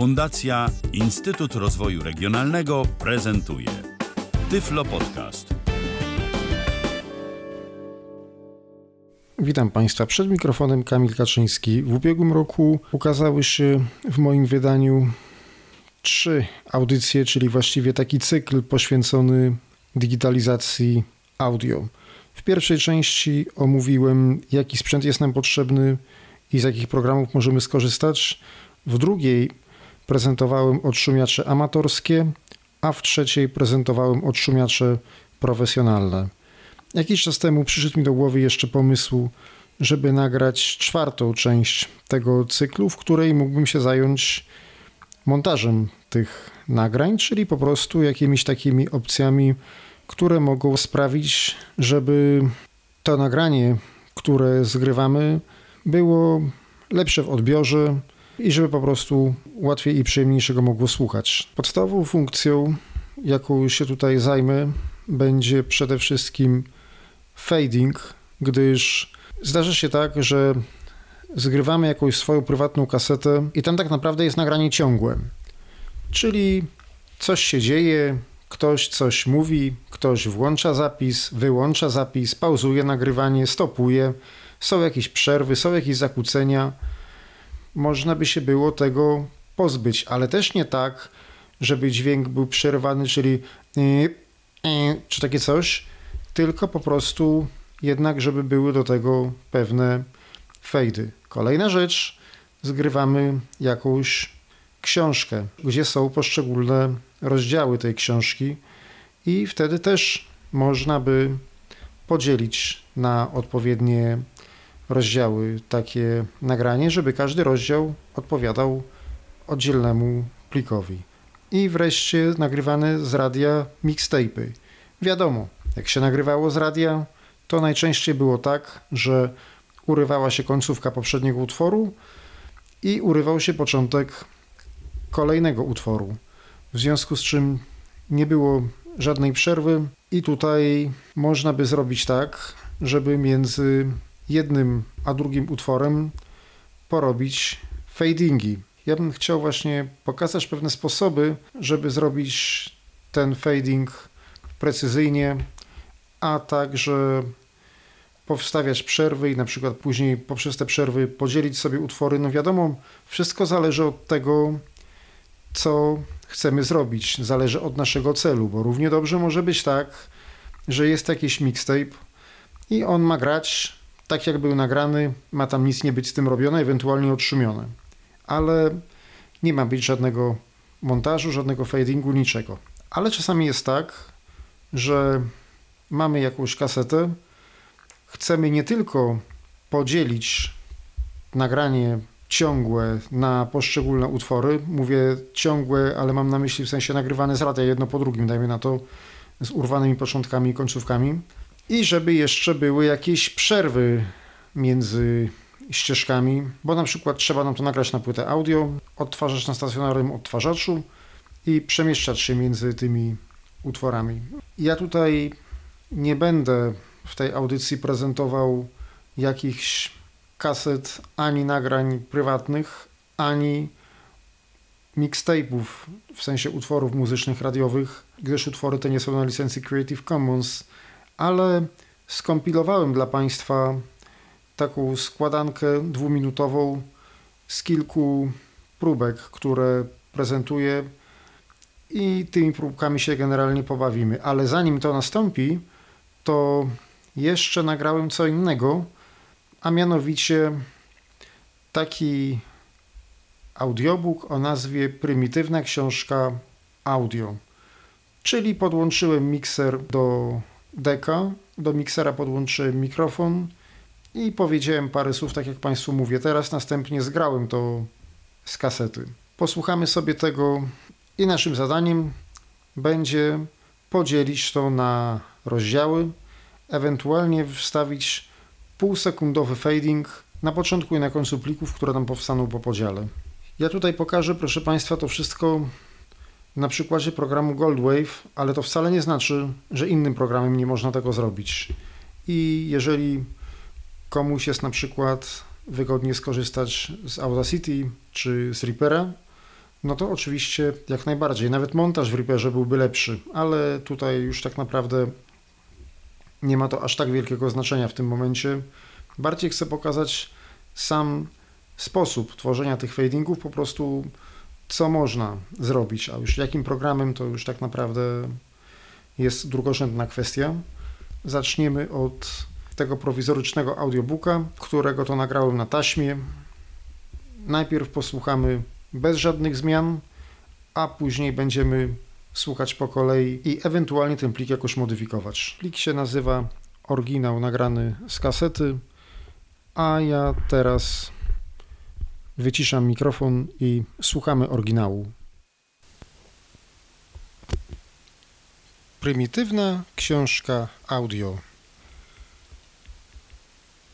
Fundacja Instytut Rozwoju Regionalnego prezentuje Tyflo Podcast. Witam Państwa. Przed mikrofonem Kamil Kaczyński. W ubiegłym roku ukazały się w moim wydaniu trzy audycje, czyli właściwie taki cykl poświęcony digitalizacji audio. W pierwszej części omówiłem, jaki sprzęt jest nam potrzebny i z jakich programów możemy skorzystać. W drugiej prezentowałem odszumiacze amatorskie, a w trzeciej prezentowałem odszumiacze profesjonalne. Jakiś czas temu przyszedł mi do głowy jeszcze pomysł, żeby nagrać czwartą część tego cyklu, w której mógłbym się zająć montażem tych nagrań, czyli po prostu jakimiś takimi opcjami, które mogą sprawić, żeby to nagranie, które zgrywamy, było lepsze w odbiorze i żeby po prostu łatwiej i przyjemniejsze go mogło słuchać. Podstawową funkcją, jaką się tutaj zajmę, będzie przede wszystkim fading, gdyż zdarza się tak, że zgrywamy jakąś swoją prywatną kasetę i tam tak naprawdę jest nagranie ciągłe. Czyli coś się dzieje, ktoś coś mówi, ktoś włącza zapis, wyłącza zapis, pauzuje nagrywanie, stopuje, są jakieś przerwy, są jakieś zakłócenia. Można by się było tego pozbyć, ale też nie tak, żeby dźwięk był przerwany, czyli czy takie coś, tylko po prostu jednak, żeby były do tego pewne fejdy. Kolejna rzecz, zgrywamy jakąś książkę, gdzie są poszczególne rozdziały tej książki i wtedy też można by podzielić na odpowiednie rozdziały takie nagranie, żeby każdy rozdział odpowiadał oddzielnemu plikowi. I wreszcie nagrywane z radia mixtape'y. Wiadomo, jak się nagrywało z radia, to najczęściej było tak, że urywała się końcówka poprzedniego utworu i urywał się początek kolejnego utworu. W związku z czym nie było żadnej przerwy i tutaj można by zrobić tak, żeby między jednym a drugim utworem porobić fadingi. Ja bym chciał właśnie pokazać pewne sposoby, żeby zrobić ten fading precyzyjnie, a także powstawiać przerwy i na przykład później poprzez te przerwy podzielić sobie utwory. No wiadomo, wszystko zależy od tego, co chcemy zrobić. Zależy od naszego celu, bo równie dobrze może być tak, że jest jakiś mixtape i on ma grać tak, jak był nagrany, ma tam nic nie być z tym robione, ewentualnie odszumione. Ale nie ma być żadnego montażu, żadnego fadingu, niczego. Ale czasami jest tak, że mamy jakąś kasetę, chcemy nie tylko podzielić nagranie ciągłe na poszczególne utwory. Mówię ciągłe, ale mam na myśli w sensie nagrywane z radia jedno po drugim, dajmy na to, z urwanymi początkami i końcówkami. I żeby jeszcze były jakieś przerwy między ścieżkami, bo na przykład trzeba nam to nagrać na płytę audio, odtwarzać na stacjonarnym odtwarzaczu i przemieszczać się między tymi utworami. Ja tutaj nie będę w tej audycji prezentował jakichś kaset, ani nagrań prywatnych, ani mixtape'ów, w sensie utworów muzycznych, radiowych, gdyż utwory te nie są na licencji Creative Commons, ale skompilowałem dla Państwa taką składankę dwuminutową z kilku próbek, które prezentuję i tymi próbkami się generalnie pobawimy. Ale zanim to nastąpi, to jeszcze nagrałem co innego, a mianowicie taki audiobook o nazwie Prymitywna książka audio. Czyli podłączyłem mikser do deka, do miksera podłączyłem mikrofon i powiedziałem parę słów, tak jak Państwu mówię teraz, następnie zgrałem to z kasety. Posłuchamy sobie tego i naszym zadaniem będzie podzielić to na rozdziały, ewentualnie wstawić półsekundowy fading na początku i na końcu plików, które nam powstaną po podziale. Ja tutaj pokażę, proszę Państwa, to wszystko na przykładzie programu Goldwave, ale to wcale nie znaczy, że innym programem nie można tego zrobić. I jeżeli komuś jest na przykład wygodnie skorzystać z Audacity czy z Reapera, no to oczywiście jak najbardziej. Nawet montaż w Reaperze byłby lepszy, ale tutaj już tak naprawdę nie ma to aż tak wielkiego znaczenia w tym momencie. Bardziej chcę pokazać sam sposób tworzenia tych fadingów, po prostu co można zrobić, a już jakim programem to już tak naprawdę jest drugorzędna kwestia. Zaczniemy od tego prowizorycznego audiobooka, którego to nagrałem na taśmie. Najpierw posłuchamy bez żadnych zmian, a później będziemy słuchać po kolei i ewentualnie ten plik jakoś modyfikować. Plik się nazywa oryginał nagrany z kasety, a ja teraz wyciszam mikrofon i słuchamy oryginału. Prymitywna książka audio.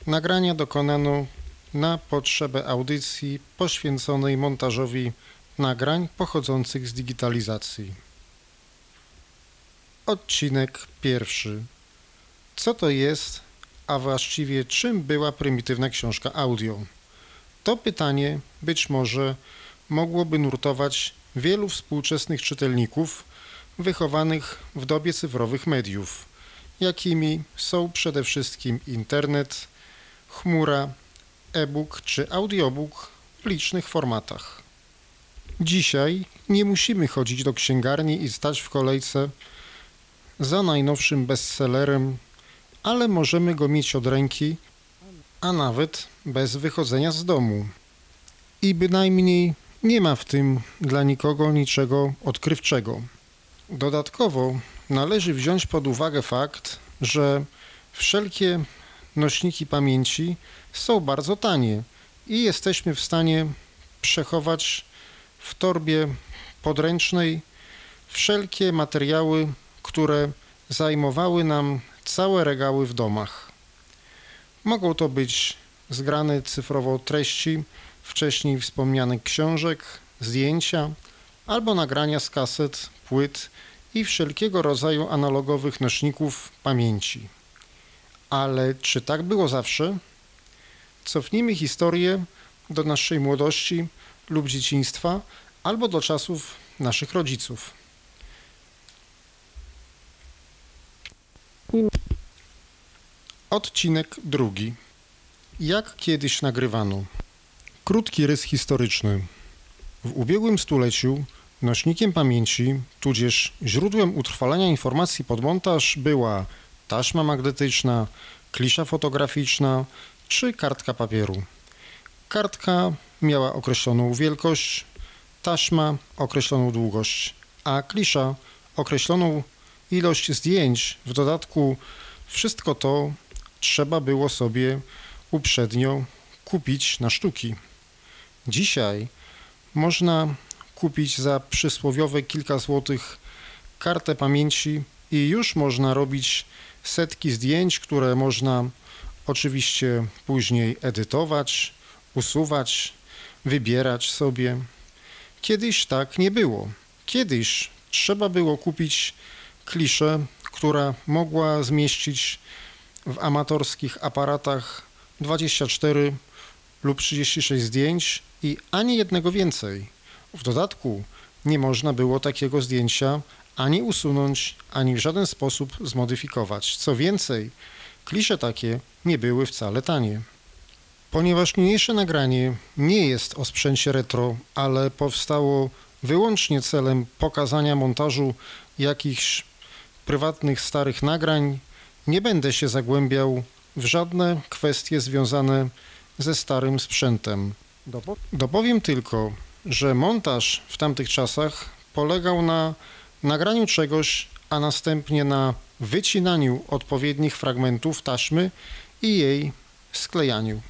Nagrania dokonano na potrzebę audycji poświęconej montażowi nagrań pochodzących z digitalizacji. Odcinek pierwszy. Co to jest, a właściwie czym była prymitywna książka audio? To pytanie być może mogłoby nurtować wielu współczesnych czytelników wychowanych w dobie cyfrowych mediów, jakimi są przede wszystkim internet, chmura, e-book czy audiobook w licznych formatach. Dzisiaj nie musimy chodzić do księgarni i stać w kolejce za najnowszym bestsellerem, ale możemy go mieć od ręki, a nawet bez wychodzenia z domu. I bynajmniej nie ma w tym dla nikogo niczego odkrywczego. Dodatkowo należy wziąć pod uwagę fakt, że wszelkie nośniki pamięci są bardzo tanie i jesteśmy w stanie przechować w torbie podręcznej wszelkie materiały, które zajmowały nam całe regały w domach. Mogą to być zgrane cyfrowo treści wcześniej wspomnianych książek, zdjęcia albo nagrania z kaset, płyt i wszelkiego rodzaju analogowych nośników pamięci. Ale czy tak było zawsze? Cofnijmy historię do naszej młodości lub dzieciństwa albo do czasów naszych rodziców. Odcinek drugi. Jak kiedyś nagrywano. Krótki rys historyczny. W ubiegłym stuleciu nośnikiem pamięci, tudzież źródłem utrwalania informacji pod montaż była taśma magnetyczna, klisza fotograficzna czy kartka papieru. Kartka miała określoną wielkość, taśma określoną długość, a klisza określoną ilość zdjęć. W dodatku wszystko to trzeba było sobie uprzednio kupić na sztuki. Dzisiaj można kupić za przysłowiowe kilka złotych kartę pamięci i już można robić setki zdjęć, które można oczywiście później edytować, usuwać, wybierać sobie. Kiedyś tak nie było. Kiedyś trzeba było kupić kliszę, która mogła zmieścić w amatorskich aparatach 24 lub 36 zdjęć i ani jednego więcej. W dodatku nie można było takiego zdjęcia ani usunąć, ani w żaden sposób zmodyfikować. Co więcej, klisze takie nie były wcale tanie. Ponieważ niniejsze nagranie nie jest o sprzęcie retro, ale powstało wyłącznie celem pokazania montażu jakichś prywatnych starych nagrań, nie będę się zagłębiał w żadne kwestie związane ze starym sprzętem. Dopowiem tylko, że montaż w tamtych czasach polegał na nagraniu czegoś, a następnie na wycinaniu odpowiednich fragmentów taśmy i jej sklejaniu.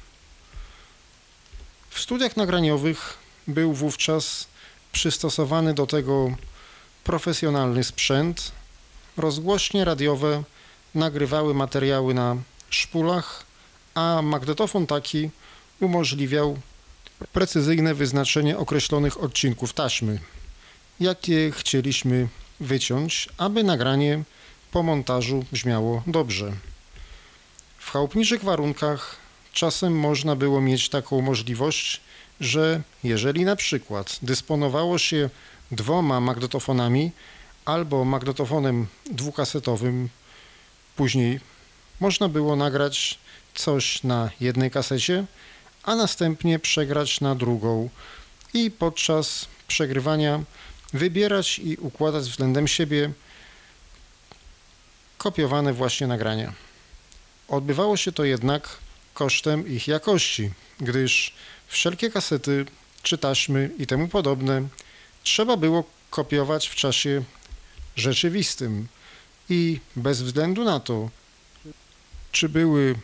W studiach nagraniowych był wówczas przystosowany do tego profesjonalny sprzęt. Rozgłośnie radiowe nagrywały materiały na szpulach, a magnetofon taki umożliwiał precyzyjne wyznaczenie określonych odcinków taśmy, jakie chcieliśmy wyciąć, aby nagranie po montażu brzmiało dobrze. W chałupniczych warunkach czasem można było mieć taką możliwość, że jeżeli na przykład dysponowało się dwoma magnetofonami albo magnetofonem dwukasetowym, później można było nagrać coś na jednej kasecie, a następnie przegrać na drugą i podczas przegrywania wybierać i układać względem siebie kopiowane właśnie nagrania. Odbywało się to jednak kosztem ich jakości, gdyż wszelkie kasety czy taśmy i temu podobne trzeba było kopiować w czasie rzeczywistym i bez względu na to, czy były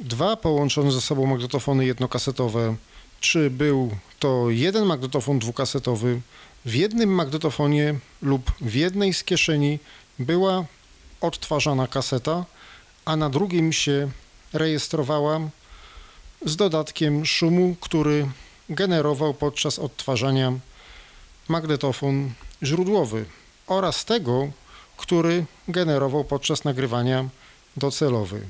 dwa połączone ze sobą magnetofony jednokasetowe, czy był to jeden magnetofon dwukasetowy, w jednym magnetofonie lub w jednej z kieszeni była odtwarzana kaseta, a na drugim się rejestrowała z dodatkiem szumu, który generował podczas odtwarzania magnetofon źródłowy. Oraz tego, który generował podczas nagrywania docelowy.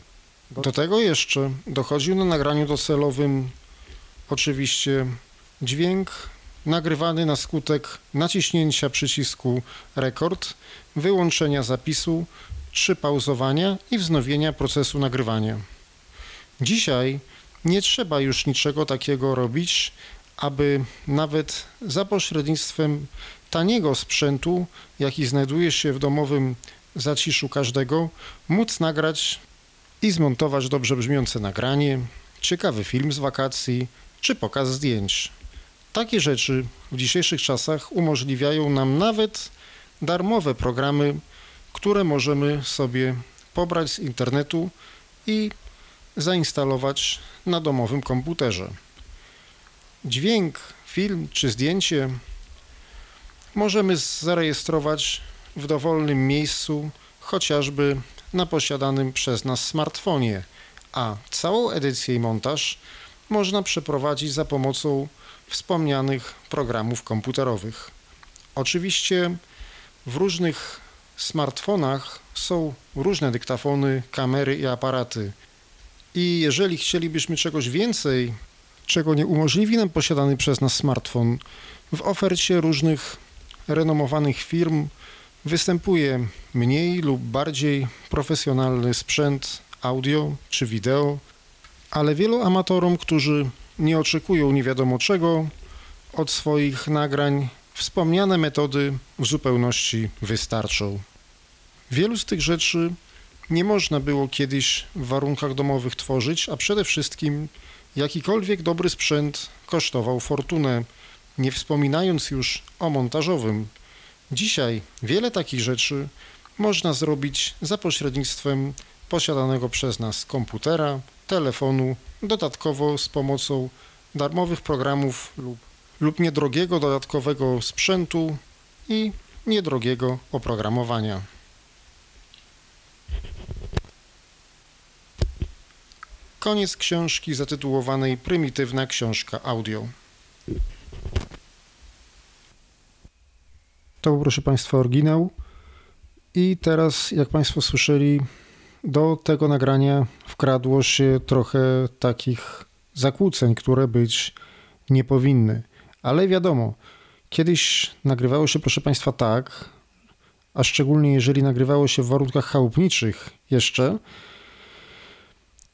Do tego jeszcze dochodził na nagraniu docelowym oczywiście dźwięk nagrywany na skutek naciśnięcia przycisku rekord, wyłączenia zapisu czy pauzowania i wznowienia procesu nagrywania. Dzisiaj nie trzeba już niczego takiego robić, aby nawet za pośrednictwem taniego sprzętu, jaki znajduje się w domowym zaciszu każdego, móc nagrać i zmontować dobrze brzmiące nagranie, ciekawy film z wakacji czy pokaz zdjęć. Takie rzeczy w dzisiejszych czasach umożliwiają nam nawet darmowe programy, które możemy sobie pobrać z internetu i zainstalować na domowym komputerze. Dźwięk, film czy zdjęcie możemy zarejestrować w dowolnym miejscu, chociażby na posiadanym przez nas smartfonie, a całą edycję i montaż można przeprowadzić za pomocą wspomnianych programów komputerowych. Oczywiście w różnych smartfonach są różne dyktafony, kamery i aparaty. I jeżeli chcielibyśmy czegoś więcej, czego nie umożliwi nam posiadany przez nas smartfon, w ofercie różnych renomowanych firm występuje mniej lub bardziej profesjonalny sprzęt audio czy wideo, ale wielu amatorom, którzy nie oczekują nie wiadomo czego od swoich nagrań, wspomniane metody w zupełności wystarczą. Wielu z tych rzeczy nie można było kiedyś w warunkach domowych tworzyć, a przede wszystkim jakikolwiek dobry sprzęt kosztował fortunę, nie wspominając już o montażowym. Dzisiaj wiele takich rzeczy można zrobić za pośrednictwem posiadanego przez nas komputera, telefonu, dodatkowo z pomocą darmowych programów lub, lub niedrogiego dodatkowego sprzętu i niedrogiego oprogramowania. Koniec książki zatytułowanej Prymitywna książka audio. To był, proszę Państwa, oryginał. I teraz, jak Państwo słyszeli, do tego nagrania wkradło się trochę takich zakłóceń, które być nie powinny. Ale wiadomo, kiedyś nagrywało się, proszę Państwa, tak, a szczególnie jeżeli nagrywało się w warunkach chałupniczych jeszcze,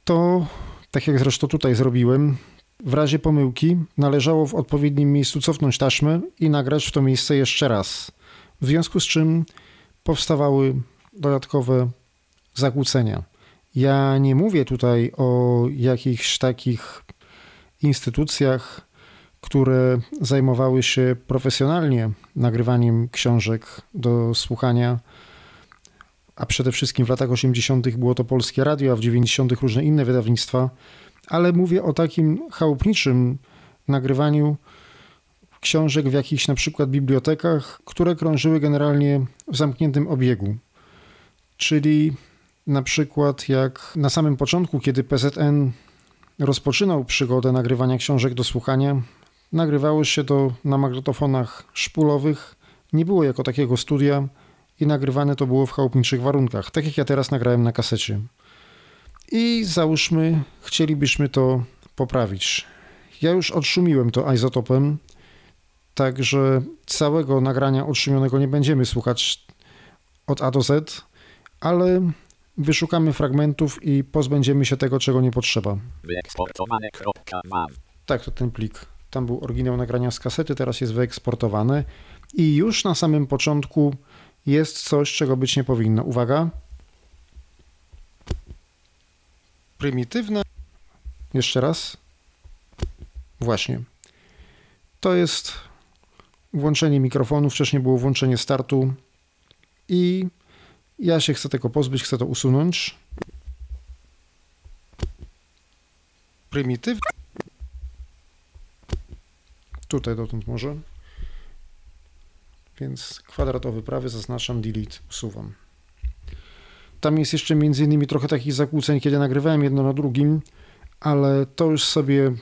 to, tak jak zresztą tutaj zrobiłem, w razie pomyłki należało w odpowiednim miejscu cofnąć taśmę i nagrać w to miejsce jeszcze raz. W związku z czym powstawały dodatkowe zakłócenia. Ja nie mówię tutaj o jakichś takich instytucjach, które zajmowały się profesjonalnie nagrywaniem książek do słuchania, a przede wszystkim w latach 80. było to Polskie Radio, a w 90. różne inne wydawnictwa, ale mówię o takim chałupniczym nagrywaniu książek w jakichś na przykład bibliotekach, które krążyły generalnie w zamkniętym obiegu. Czyli na przykład jak na samym początku, kiedy PZN rozpoczynał przygodę nagrywania książek do słuchania, nagrywało się to na magnetofonach szpulowych, nie było jako takiego studia i nagrywane to było w chałupniczych warunkach, tak jak ja teraz nagrałem na kasecie. I załóżmy, chcielibyśmy to poprawić. Ja już odszumiłem to izotopem, także całego nagrania odszumionego nie będziemy słuchać od A do Z, ale wyszukamy fragmentów i pozbędziemy się tego, czego nie potrzeba. Tak, to ten plik. Tam był oryginał nagrania z kasety, teraz jest wyeksportowany i już na samym początku jest coś, czego być nie powinno. Uwaga. Prymitywne. Jeszcze raz. Właśnie. To jest włączenie mikrofonu. Wcześniej było włączenie startu i ja się chcę tego pozbyć, chcę to usunąć. Prymitywne. Tutaj dotąd może. Więc kwadratowy prawy zaznaczam, delete, usuwam. Tam jest jeszcze między innymi trochę takich zakłóceń, kiedy nagrywałem jedno na drugim, ale to już sobie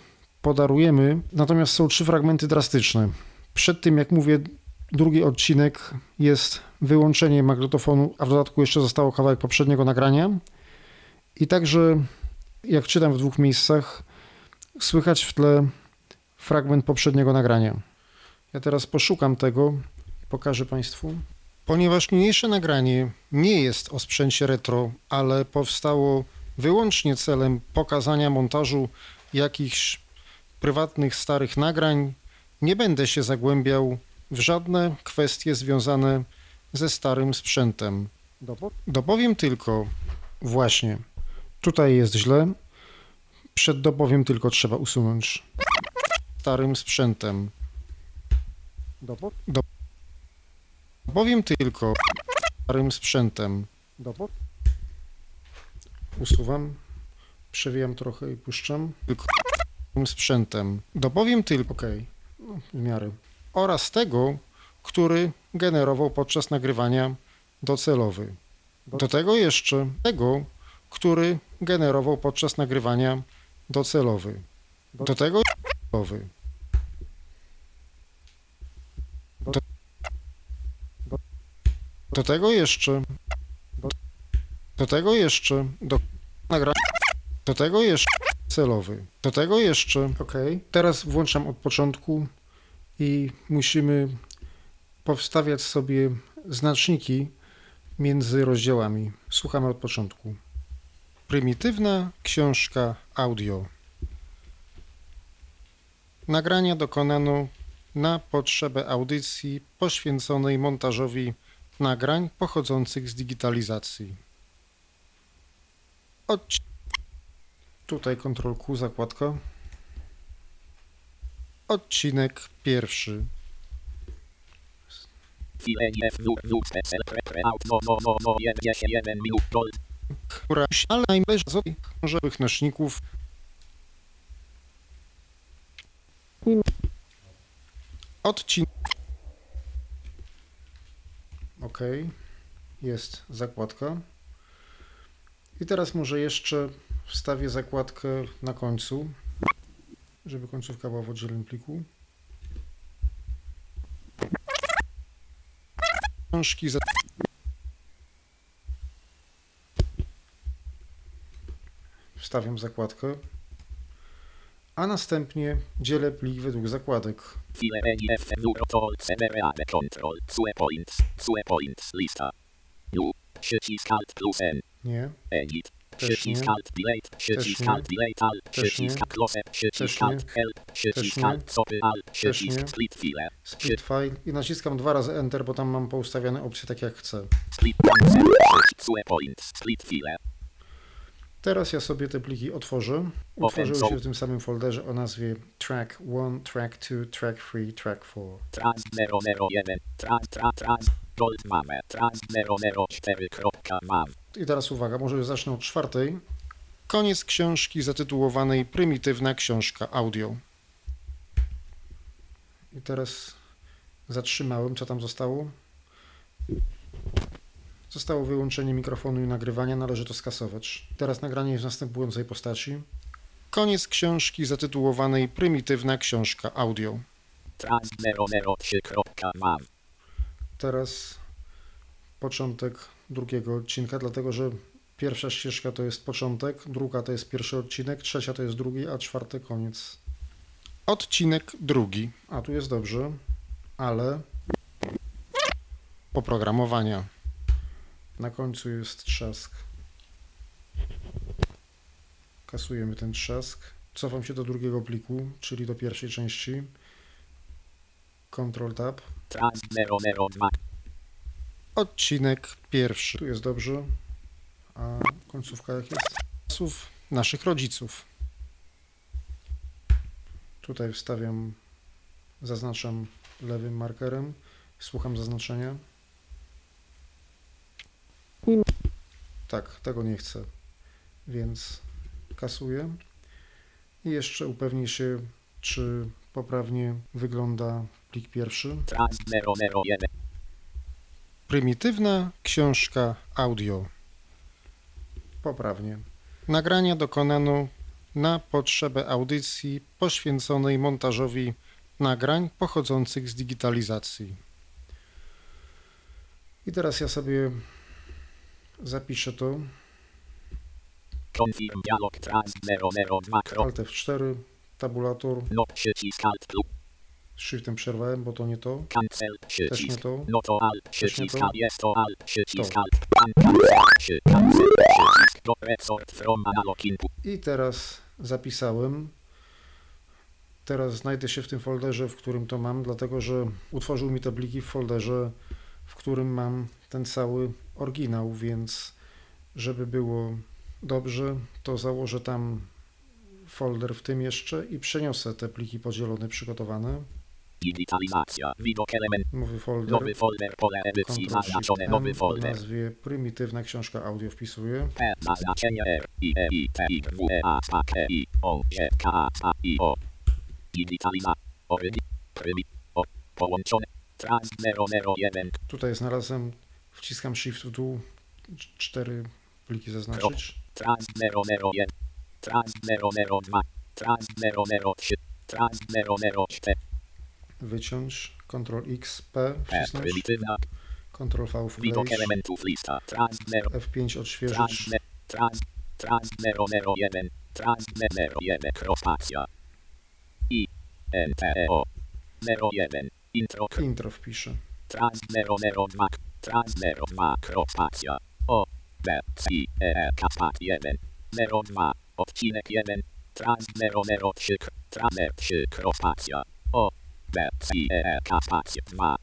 podarujemy. Natomiast są trzy fragmenty drastyczne. Przed tym, jak mówię, drugi odcinek jest wyłączenie magnetofonu, a w dodatku jeszcze zostało kawałek poprzedniego nagrania. I także, jak czytam w dwóch miejscach, słychać w tle fragment poprzedniego nagrania. Ja teraz poszukam tego i pokażę Państwu. Ponieważ niniejsze nagranie nie jest o sprzęcie retro, ale powstało wyłącznie celem pokazania montażu jakichś prywatnych starych nagrań, nie będę się zagłębiał w żadne kwestie związane ze starym sprzętem. Dopowiem tylko, właśnie, tutaj jest źle, przed dopowiem tylko trzeba usunąć starym sprzętem. Dopo- do- Dopowiem tylko starym sprzętem. Usuwam, przewijam trochę i puszczam. Tylko starym sprzętem. Dopowiem tylko, ok, w miarę. Oraz tego, który generował podczas nagrywania docelowy. Do tego jeszcze tego, który generował podczas nagrywania docelowy. Do tego docelowy. Do, do, tego jeszcze do tego jeszcze do nagrania do tego jeszcze celowy. Do tego jeszcze ok. Teraz włączam od początku i musimy powstawiać sobie znaczniki między rozdziałami. Słuchamy od początku. Prymitywna książka audio. Nagrania dokonano na potrzebę audycji poświęconej montażowi nagrań pochodzących z digitalizacji. Odci- Tutaj Ctrl Q, zakładka. Odcinek pierwszy. INF NUR NUR PECEL PRE PRE AUT WO WO WO WO 1 minut gold. która ale najmniejsza z książowych nośników odcinek ok jest zakładka i teraz może jeszcze wstawię zakładkę na końcu żeby końcówka była w oddzielnym pliku książki za wstawiam zakładkę, a następnie dzielę plik według zakładek. Nie, Edit. Przycisk. Alt Delete. Przycisk. Alt Delete Alt. Przycisk. Close. Przycisk. Alt Help. Przycisk. Alt Stopy Alt. Przycisk. Split File. split file i naciskam dwa razy Enter, bo tam mam poustawiane opcje tak jak chcę. Split Points. Points. Split File. Teraz ja sobie te pliki otworzę. Utworzyły się w tym samym folderze o nazwie Track 1, Track 2, Track 3, Track 4. Trans 001. Trans tra trans. Gold mamy. Trans 004. Kropka mam. I teraz uwaga, może zacznę od czwartej. Koniec książki zatytułowanej Prymitywna książka audio. I teraz zatrzymałem, co tam zostało. Zostało wyłączenie mikrofonu i nagrywania, należy to skasować. Teraz nagranie jest w następującej postaci. Koniec książki zatytułowanej Prymitywna książka audio. Trans 003. Kropka mam. Teraz początek drugiego odcinka, dlatego że pierwsza ścieżka to jest początek, druga to jest pierwszy odcinek, trzecia to jest drugi, a czwarty koniec Odcinek drugi. A tu jest dobrze, ale oprogramowania. Na końcu jest trzask. Kasujemy ten trzask. Cofam się do drugiego pliku, czyli do pierwszej części. Ctrl Tab. Trans 002. Odcinek pierwszy. Tu jest dobrze. A końcówka jak jest? Słów naszych rodziców. Tutaj wstawiam, zaznaczam lewym markerem. Słucham zaznaczenia. Tak, tego nie chcę, więc kasuję. I jeszcze upewnię się, czy poprawnie wygląda plik pierwszy. Trans 001. Prymitywna książka audio. Poprawnie. Nagrania dokonano na potrzebę audycji poświęconej montażowi nagrań pochodzących z digitalizacji. I teraz ja sobie zapiszę to. Confirm dialog trans 002. Krop. Alt F4, tabulator, No przycisk alt plus. Shiftem przerwałem, bo to nie to. Cancel Też nie to. No to alt przycisk. jest to alt przycisk. Alt. Cancel przy- cancel przycisk. From analog input. I teraz zapisałem. Teraz znajdę się w tym folderze, w którym to mam, dlatego że utworzył mi te pliki w folderze, w którym mam ten cały oryginał, więc żeby było dobrze, to założę tam folder w tym jeszcze i przeniosę te pliki podzielone, przygotowane. Digitalizacja. Widok element. Nowy folder, Nowy folder. Pole edycji zaznaczone. Nowy folder. nazwie Prymitywna książka audio wpisuję. P zaznaczenie R I E I T I W E A S K E I O Z K A S A I O Digitalizacja Orygi Prymi O Połączone Trans 001 Tutaj znalazłem, wciskam Shift w dół, cz- cztery pliki zaznaczyć. Trans 001 Trans 002 Trans 003 Trans 004 wyciąć, Ctrl X, P, wcisnąć, Ctrl V Widok wkleić, elementów lista. Trans 0 F5 Trans odświeżyć, Trans Trans 001 Trans 001 Kropacja I N T E O. 01 Intro. Intro wpiszę. Trans 002 Trans 02 Kropacja O B C E Kaspat 1 02 Odcinek 1 Trans 003 Trans 3 Kropacja O E Kaspat 2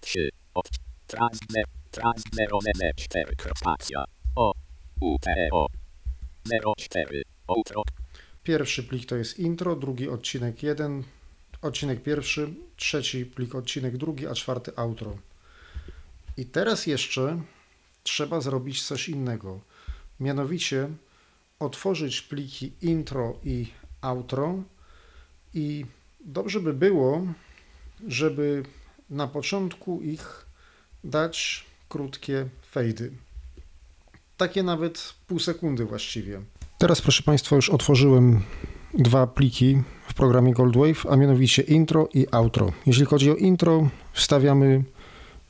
03 Od Trans ne- Trans 004 Kropacja O. U T O. 04 Outro Pierwszy plik to jest intro, drugi odcinek 1, odcinek pierwszy, trzeci plik odcinek drugi, a czwarty outro. I teraz jeszcze trzeba zrobić coś innego. Mianowicie otworzyć pliki intro i outro i dobrze by było, żeby na początku ich dać krótkie fejdy. Takie nawet pół sekundy właściwie. Teraz, proszę Państwa, już otworzyłem dwa pliki w programie Goldwave, a mianowicie intro i outro. Jeśli chodzi o intro, wstawiamy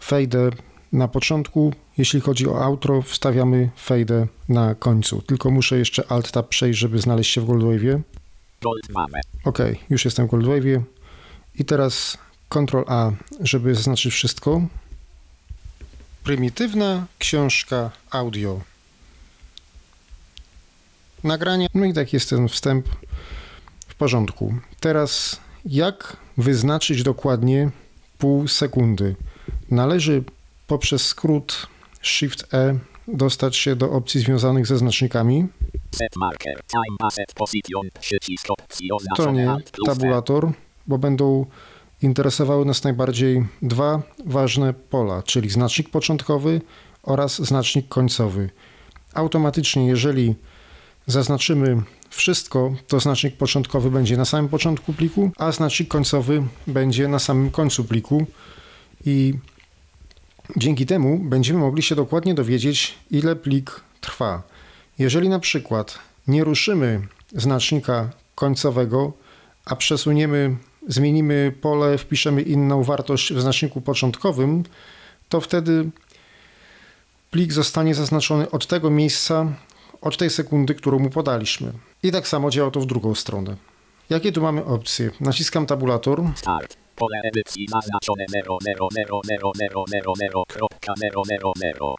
fejdę na początku. Jeśli chodzi o outro, wstawiamy fejdę na końcu. Tylko muszę jeszcze Alt-Tab przejść, żeby znaleźć się w Goldwave'ie. Ok, już jestem w Goldwave'ie. I teraz Ctrl-A, żeby zaznaczyć wszystko. Prymitywna książka audio. Nagranie. No i tak jest ten wstęp w porządku. Teraz jak wyznaczyć dokładnie pół sekundy? Należy poprzez skrót Shift E dostać się do opcji związanych ze znacznikami. Set marker Time Asset Position Przycisk opcji To nie tabulator, bo będą interesowały nas najbardziej dwa ważne pola, czyli znacznik początkowy oraz znacznik końcowy. Automatycznie, jeżeli zaznaczymy wszystko, to znacznik początkowy będzie na samym początku pliku, a znacznik końcowy będzie na samym końcu pliku i dzięki temu będziemy mogli się dokładnie dowiedzieć, ile plik trwa. Jeżeli na przykład nie ruszymy znacznika końcowego, a przesuniemy, zmienimy pole, wpiszemy inną wartość w znaczniku początkowym, to wtedy plik zostanie zaznaczony od tego miejsca, od tej sekundy, którą mu podaliśmy. I tak samo działa to w drugą stronę. Jakie tu mamy opcje? Naciskam tabulator. Start. Pole edycji zaznaczone mero, mero, mero, mero, mero, mero, mero, kropka, mero, mero, mero.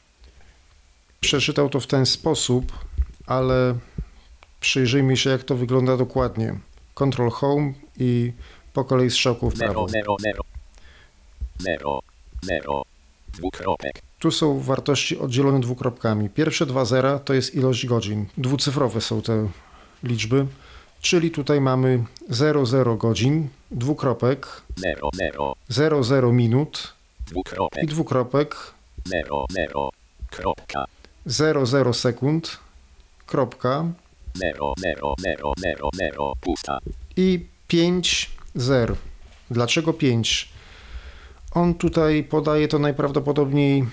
Przeczytał to w ten sposób, ale przyjrzyjmy się, jak to wygląda dokładnie. Control Home i po kolei strzałką w prawo. mero, mero. Mero, mero. Dwukropek. Tu są wartości oddzielone dwukropkami. Pierwsze dwa zera to jest ilość godzin. Dwucyfrowe są te liczby, czyli tutaj mamy 00 godzin, dwukropek, Mero, mero. 00 minut i Dwukropek. dwukropek, Mero, mero. Kropka. 00 sekund, kropka Mero, mero, mero, mero, mero. Pusta. i 5 zer. Dlaczego 5? On tutaj podaje to najprawdopodobniej,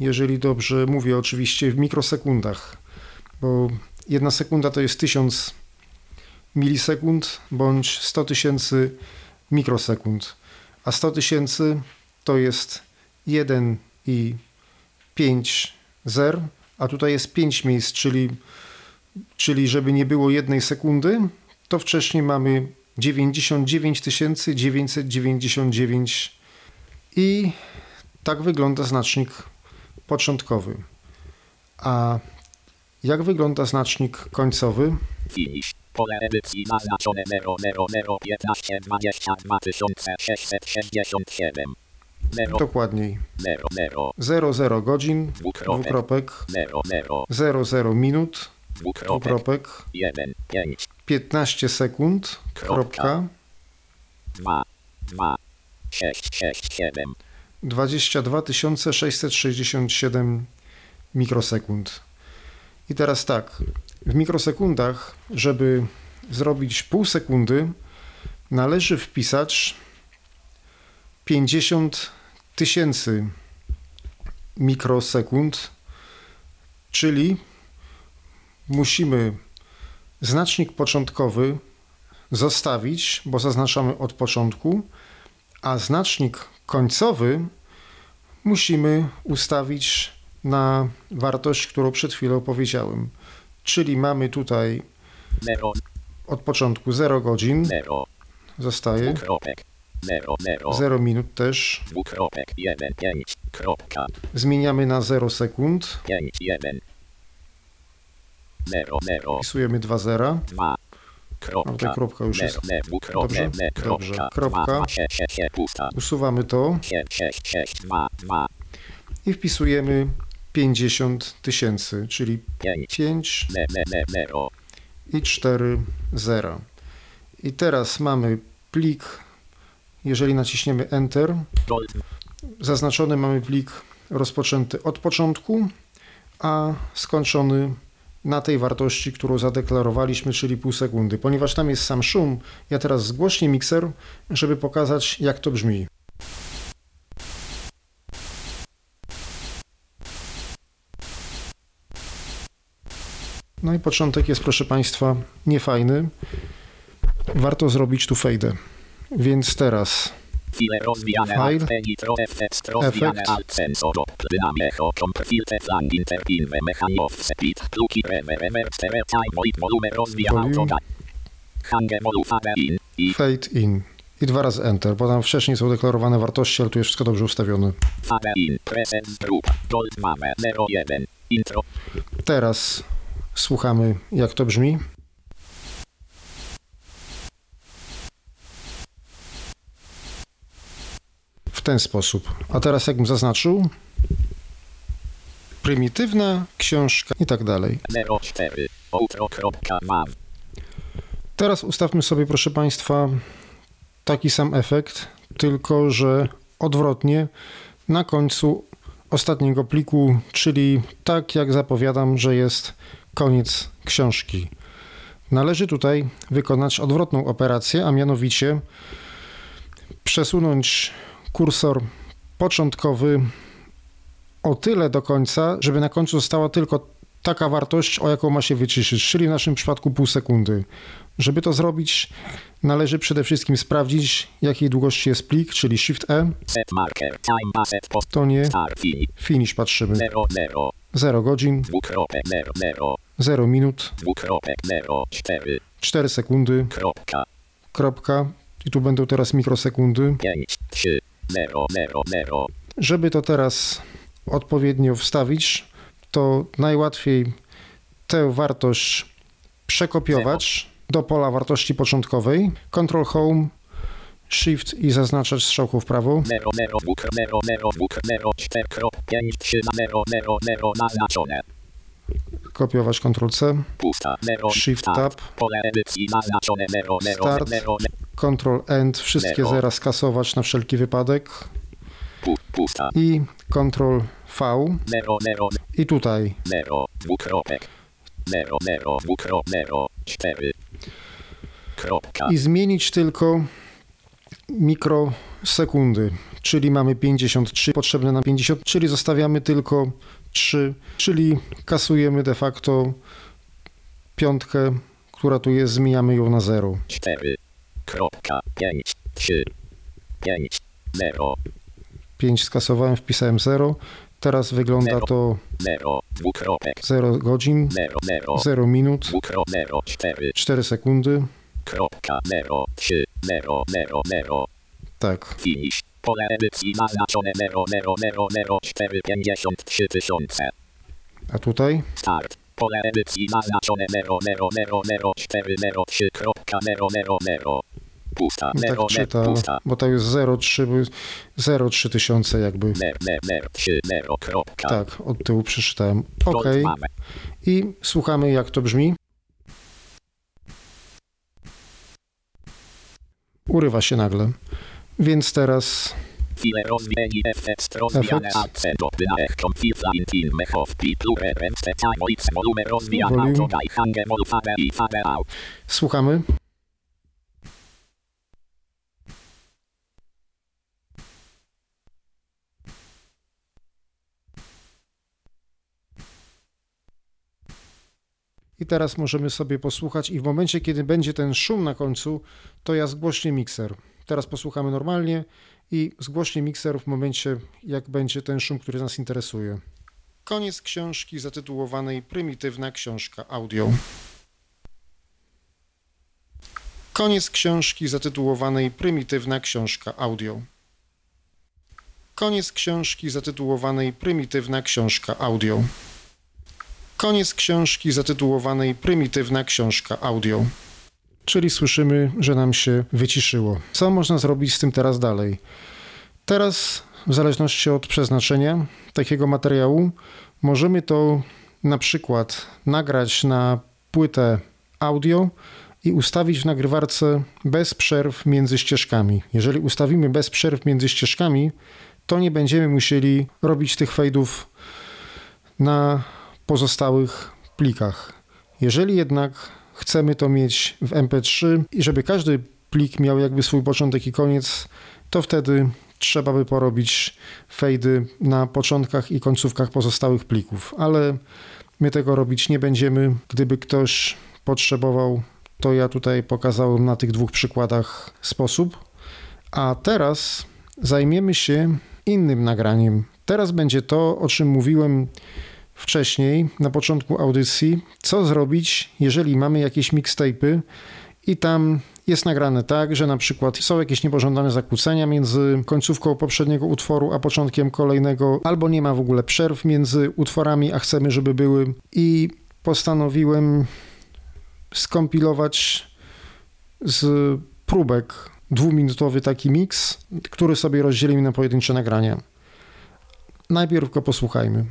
jeżeli dobrze mówię, oczywiście w mikrosekundach, bo jedna sekunda to jest 1000 milisekund bądź 100 tysięcy mikrosekund, a 100 tysięcy to jest 1 i 5 zer, a tutaj jest 5 miejsc, czyli, czyli żeby nie było jednej sekundy, to wcześniej mamy 99 999 i tak wygląda znacznik początkowy. A jak wygląda znacznik końcowy? Finish. Pole edycji zaznaczone mero, mero, mero. 15, 22 667. Mero, Dokładniej mero, mero. 00 godzin, Dwukropek. dwukropek, Mero, mero. 00 minut, Dwukropek. dwukropek, 1, 5, 15 sekund, Kropka. kropka, 2, 2, 6, 6, 7. 22 667 mikrosekund. I teraz tak, w mikrosekundach, żeby zrobić pół sekundy, należy wpisać 50 tysięcy mikrosekund, czyli musimy znacznik początkowy zostawić, bo zaznaczamy od początku, a znacznik końcowy musimy ustawić na wartość, którą przed chwilą powiedziałem. Czyli mamy tutaj od początku 0 godzin, zostaje Dwukropek. Mero, mero. 0 minut też. Dwukropek. 1, 5. Kropka. Zmieniamy na 0 sekund, 5, 1. Mero, mero. wpisujemy 2 zera. 2. Kropka. No, ta kropka już jest. Dobrze? Dobrze. kropka. Kropka. 2, 6, 6, pusta. Usuwamy to 7, 6, 6, 2, 2. i wpisujemy 50 tysięcy, czyli 5. 5 Me, me, me, mero. i 4 zera. I teraz mamy plik, jeżeli naciśniemy Enter, zaznaczony mamy plik rozpoczęty od początku, a skończony na tej wartości, którą zadeklarowaliśmy, czyli pół sekundy. Ponieważ tam jest sam szum, ja teraz zgłośnię mikser, żeby pokazać, jak to brzmi. No i początek jest, proszę Państwa, niefajny. Warto zrobić tu fade. Więc teraz File Efekt. volume molu fade in i dwa razy Enter, bo tam wcześniej są deklarowane wartości, ale tu jest wszystko dobrze ustawione. fade in presence group gold mame 01 intro Teraz słuchamy, jak to brzmi. Ten sposób. A teraz, jakbym zaznaczył, prymitywna książka i tak dalej. 04 outro kropka mam Teraz ustawmy sobie, proszę Państwa, taki sam efekt, tylko że odwrotnie na końcu ostatniego pliku, czyli tak jak zapowiadam, że jest koniec książki. Należy tutaj wykonać odwrotną operację, a mianowicie przesunąć kursor początkowy o tyle do końca, żeby na końcu została tylko taka wartość, o jaką ma się wyciszyć, czyli w naszym przypadku pół sekundy. Żeby to zrobić, należy przede wszystkim sprawdzić, jakiej długości jest plik, czyli Shift E, set marker time asset post to nie finish. patrzymy. 00 0 godzin, dwukropek 00 0 minut, dwukropek 04 4 sekundy, kropka, kropka. I tu będą teraz mikrosekundy. 5, 3, 0, 0, 0, Żeby to teraz odpowiednio wstawić, to najłatwiej tę wartość przekopiować do pola wartości początkowej. Ctrl Home, Shift i zaznaczać strzałką w prawo. 0, 0, 2, 0, 0, 2, 0, 4, 5, 3, 0, 0, 0, naznaczone. Kopiować Ctrl C, Pusta, 0, Shift start. Tab, Pole edycji naznaczone 0, 0, Start. 0, Ctrl End, wszystkie zera skasować na wszelki wypadek. I Ctrl V. 0, 0, i tutaj. 0, dwukropek, 0, 0, dwukrop, 0, 4, kropka, i zmienić tylko mikrosekundy, czyli mamy 53, potrzebne nam 50, czyli zostawiamy tylko 3, czyli kasujemy de facto piątkę, która tu jest, zmieniamy ją na 0. 4, kropka, 5, 3, 5, 0, 5 skasowałem, wpisałem 0. Teraz wygląda to 0, dwukropek, 0 godzin, 0, 0, 0 minut, dwukrop, 0, 4, 4 sekundy. kropka, 0, 3, 0, 0, 0, Tak. finish, pole edycji naznaczone 0, 0, 0, 0, 4, 53 tysiące, A tutaj start, pole edycji naznaczone 0, 0, 0, 0, 4, 0, 3, kropka, 0, 0, 0, pusta, tak 0, 0, czyta, pusta, bo to jest 0,3 by- 0,3 tysiące jakby. 0, 0, 3, 0, kropka, Tak, od tyłu przeczytałem. Ok. I słuchamy jak to brzmi. Urywa się nagle. Więc teraz słuchamy. I teraz możemy sobie posłuchać i w momencie, kiedy będzie ten szum na końcu, to ja zgłośnię mikser. Teraz posłuchamy normalnie i zgłośnię mikser w momencie, jak będzie ten szum, który nas interesuje. Koniec książki zatytułowanej Prymitywna książka audio. Koniec książki zatytułowanej Prymitywna książka audio. Koniec książki zatytułowanej Prymitywna książka audio. Koniec książki zatytułowanej Prymitywna książka audio. Czyli słyszymy, że nam się wyciszyło. Co można zrobić z tym teraz dalej? Teraz, w zależności od przeznaczenia takiego materiału, możemy to na przykład nagrać na płytę audio i ustawić w nagrywarce bez przerw między ścieżkami. Jeżeli ustawimy bez przerw między ścieżkami, to nie będziemy musieli robić tych fejdów na pozostałych plikach. Jeżeli jednak chcemy to mieć w MP3 i żeby każdy plik miał jakby swój początek i koniec, to wtedy trzeba by porobić fejdy na początkach i końcówkach pozostałych plików, ale my tego robić nie będziemy. Gdyby ktoś potrzebował, to ja tutaj pokazałem na tych dwóch przykładach sposób. A teraz zajmiemy się innym nagraniem. Teraz będzie to, o czym mówiłem wcześniej, na początku audycji, co zrobić, jeżeli mamy jakieś mixtape'y i tam jest nagrane tak, że na przykład są jakieś niepożądane zakłócenia między końcówką poprzedniego utworu a początkiem kolejnego, albo nie ma w ogóle przerw między utworami, a chcemy, żeby były. I postanowiłem skompilować z próbek dwuminutowy taki miks, który sobie rozdzielimy na pojedyncze nagrania. Najpierw go posłuchajmy.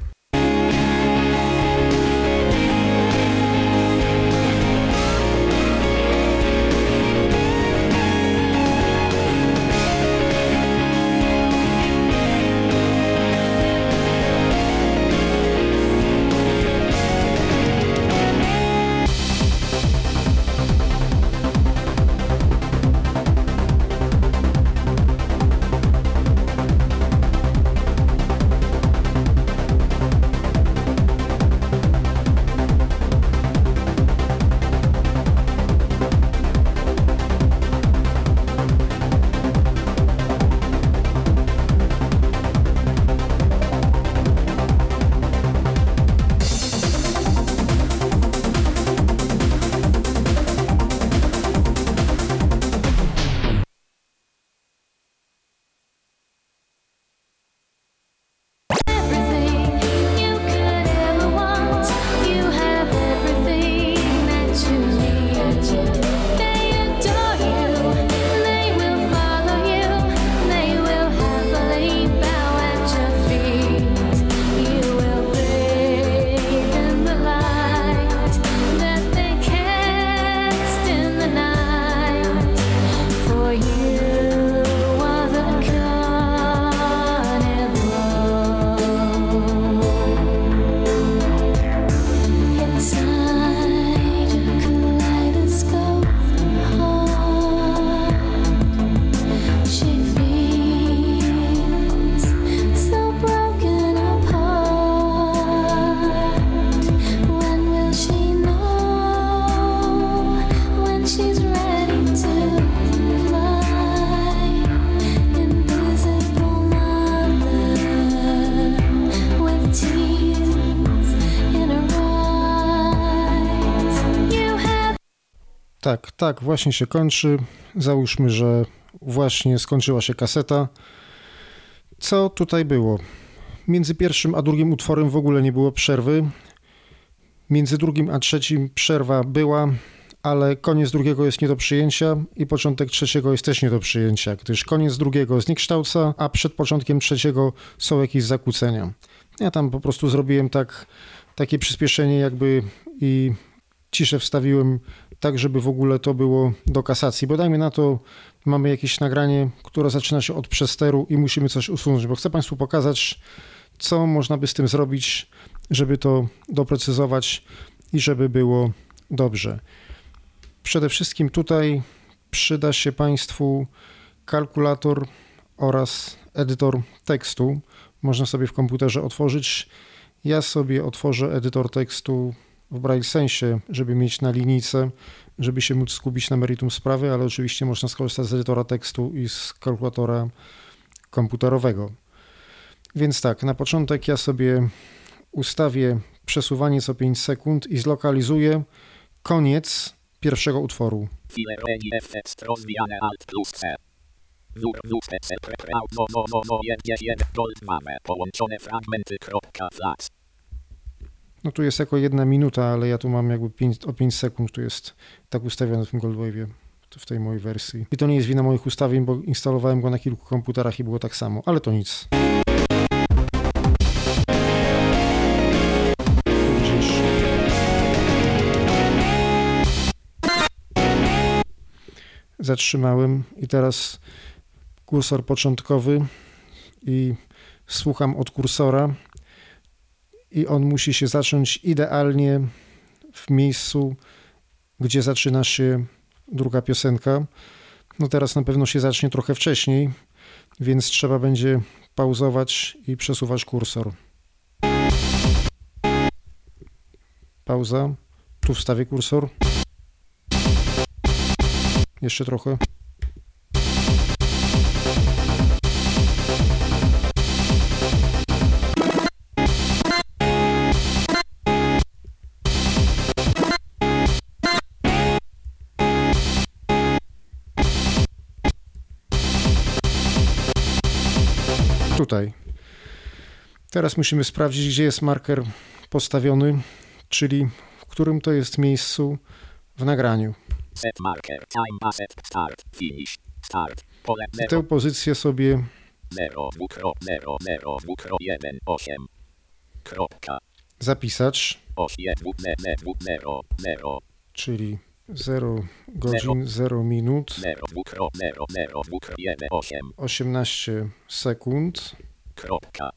Tak, tak, właśnie się kończy. Załóżmy, że właśnie skończyła się kaseta. Co tutaj było? Między pierwszym a drugim utworem w ogóle nie było przerwy. Między drugim a trzecim przerwa była, ale koniec drugiego jest nie do przyjęcia i początek trzeciego jest też nie do przyjęcia, gdyż koniec drugiego zniekształca, a przed początkiem trzeciego są jakieś zakłócenia. Ja tam po prostu zrobiłem tak, takie przyspieszenie jakby i ciszę wstawiłem tak, żeby w ogóle to było do kasacji, bo dajmy na to, mamy jakieś nagranie, które zaczyna się od przesteru i musimy coś usunąć, bo chcę Państwu pokazać, co można by z tym zrobić, żeby to doprecyzować i żeby było dobrze. Przede wszystkim tutaj przyda się Państwu kalkulator oraz edytor tekstu. Można sobie w komputerze otworzyć. Ja sobie otworzę edytor tekstu w Braille sensie, żeby mieć na linijce, żeby się móc skupić na meritum sprawy, ale oczywiście można skorzystać z edytora tekstu i z kalkulatora komputerowego. Więc tak, na początek ja sobie ustawię przesuwanie co 5 sekund i zlokalizuję koniec pierwszego utworu. Wór WTC prepreaut no no no no jest jeden gold mamy połączone fragmenty. No tu jest jako jedna minuta, ale ja tu mam jakby 5, o 5 sekund, tu jest tak ustawione w tym Goldwave'ie, w tej mojej wersji. I to nie jest wina moich ustawień, bo instalowałem go na kilku komputerach i było tak samo, ale to nic. Zatrzymałem i teraz kursor początkowy i słucham od kursora i on musi się zacząć idealnie w miejscu, gdzie zaczyna się druga piosenka. No teraz na pewno się zacznie trochę wcześniej, więc trzeba będzie pauzować i przesuwać kursor. Pauza. Tu wstawię kursor. Jeszcze trochę. Tutaj. Teraz musimy sprawdzić, gdzie jest marker postawiony, czyli w którym to jest miejscu w nagraniu. Set marker. Time asset. Start. Finish. Start. Pole I 0, tę pozycję sobie 0, dwukro, 0, 0, dwukro, 1, 8. Kropka. zapisać, 8, 0, 0, 0, czyli 0 godzin, 0 minut, 0, dwukro, 0, 0, dwukro, 1, 8. 18 sekund. Kropka.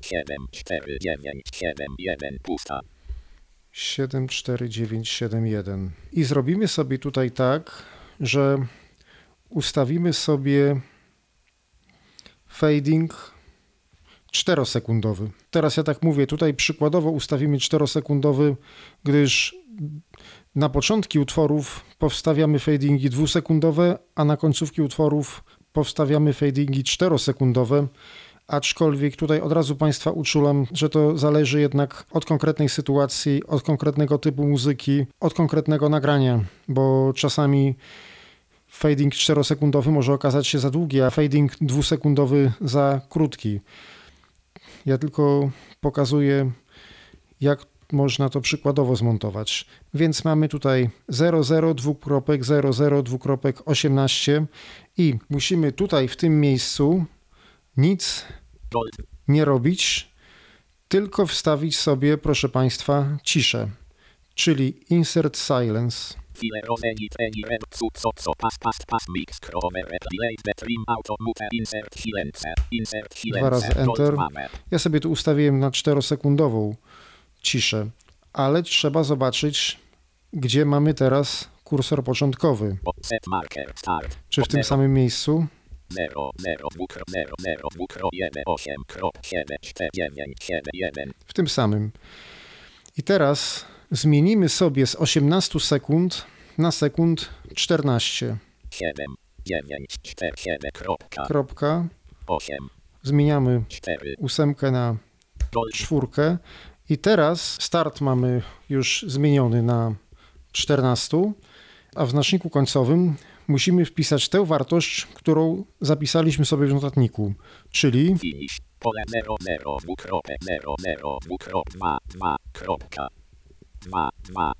7, 4, 9, 7, 1, pusta. 74971. I zrobimy sobie tutaj tak, że ustawimy sobie fading 4-sekundowy. Teraz ja tak mówię, tutaj przykładowo ustawimy 4-sekundowy, gdyż na początki utworów powstawiamy fadingi dwusekundowe, a na końcówki utworów powstawiamy fadingi 4-sekundowe. Aczkolwiek tutaj od razu Państwa uczulam, że to zależy jednak od konkretnej sytuacji, od konkretnego typu muzyki, od konkretnego nagrania, bo czasami fading 4-sekundowy może okazać się za długi, a fading dwusekundowy za krótki. Ja tylko pokazuję, jak można to przykładowo zmontować. Więc mamy tutaj 00 dwukropek 00 dwukropek 18 i musimy tutaj w tym miejscu nic nie robić, tylko wstawić sobie, proszę Państwa, ciszę, czyli insert silence. Dwa razy enter. Ja sobie tu ustawiłem na 4-sekundową ciszę, ale trzeba zobaczyć, gdzie mamy teraz kursor początkowy. Czy w tym samym miejscu? 0 0 dwukro 0 0 dwukro 1 8 krop 7 4 9 7 1 W tym samym. I teraz zmienimy sobie z 18 sekund na sekund 14. 7 9 4 7 kropka Kropka. 8 Zmieniamy 4 ósemkę na czwórkę. I teraz start mamy już zmieniony na 14, A w znaczniku końcowym musimy wpisać tę wartość, którą zapisaliśmy sobie w notatniku, czyli Finish. Pole 0, 0, dwukropek, 0, 0, dwukrop, 2, 2, kropka. 2, 2,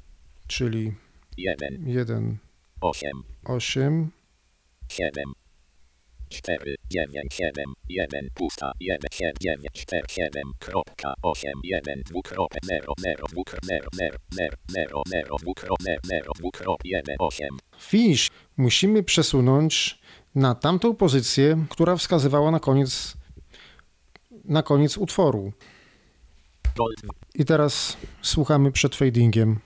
czyli 1, 1, 8, 8, 7, 4, 9, 7, 1, pusta, 1, 7, 9, 4, 7, kropka, 8, 1, dwukropek, 0, 0, dwukrop, 0, 0, 0, 0, 0, dwukrop, 0, 0, dwukrop, 1, 8. finish musimy przesunąć na tamtą pozycję, która wskazywała na koniec, na koniec utworu. I teraz słuchamy przed fadingiem.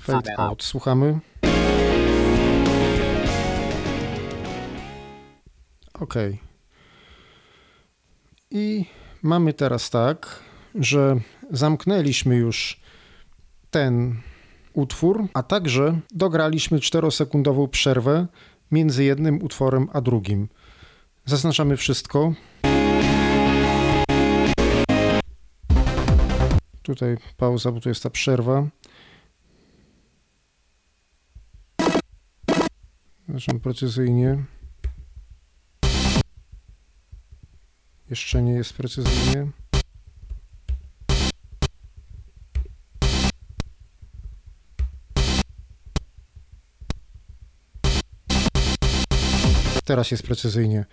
Fade out. Słuchamy. Ok. I mamy teraz tak, że zamknęliśmy już ten utwór, a także dograliśmy 4-sekundową przerwę między jednym utworem a drugim. Zaznaczamy wszystko. Tutaj pauza, bo tu jest ta przerwa. Zaczynam precyzyjnie. Jeszcze nie jest precyzyjnie. Teraz jest precyzyjnie.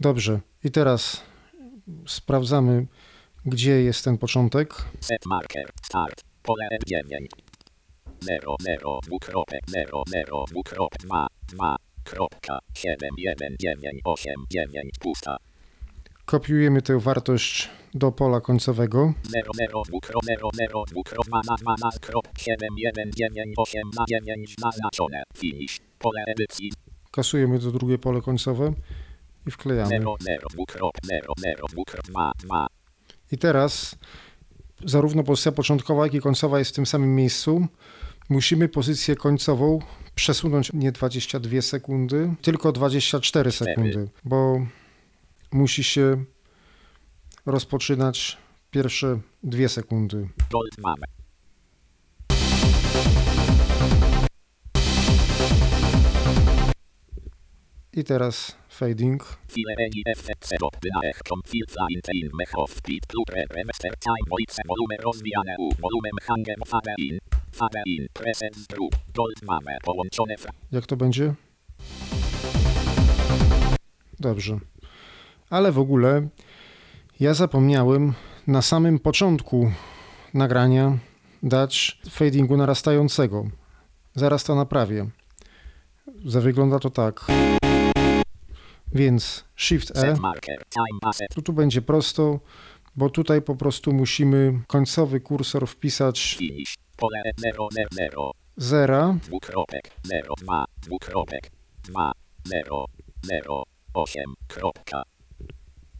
Dobrze. I teraz sprawdzamy, gdzie jest ten początek. set marker start. Pole F9. 0, 0, dwukropek, 0, 0, dwukrop, 2, 2, kropka, 7, 1, 9, 8, 9, pusta. Kopiujemy tę wartość do pola końcowego. 0, 0, dwukrop, 0, 0, dwukrop, 2, 2, 2, krop, 7, 1, 9, 8, 2, 9, zaznaczone. Finish. Pole edycji. Kasujemy to drugie pole końcowe i wklejamy. 0, 0, dwukrop, 0, 0, dwukrop, 2, 2. I teraz zarówno pozycja początkowa, jak i końcowa jest w tym samym miejscu. Musimy pozycję końcową przesunąć nie 22 sekundy, tylko 24 sekundy, bo musi się rozpoczynać pierwsze dwie sekundy. Gold mamy. Mamy połączone fra. Jak to będzie? Dobrze. Ale w ogóle ja zapomniałem na samym początku nagrania dać fadingu narastającego. Zaraz to naprawię. Wygląda to tak. Więc Shift E. Tu, tu będzie prosto, bo tutaj po prostu musimy końcowy kursor wpisać Finish. Pole 0, 0, 0. Dwukropek. 0, 2. Dwukropek. 2. 0, 0. 8. Kropka.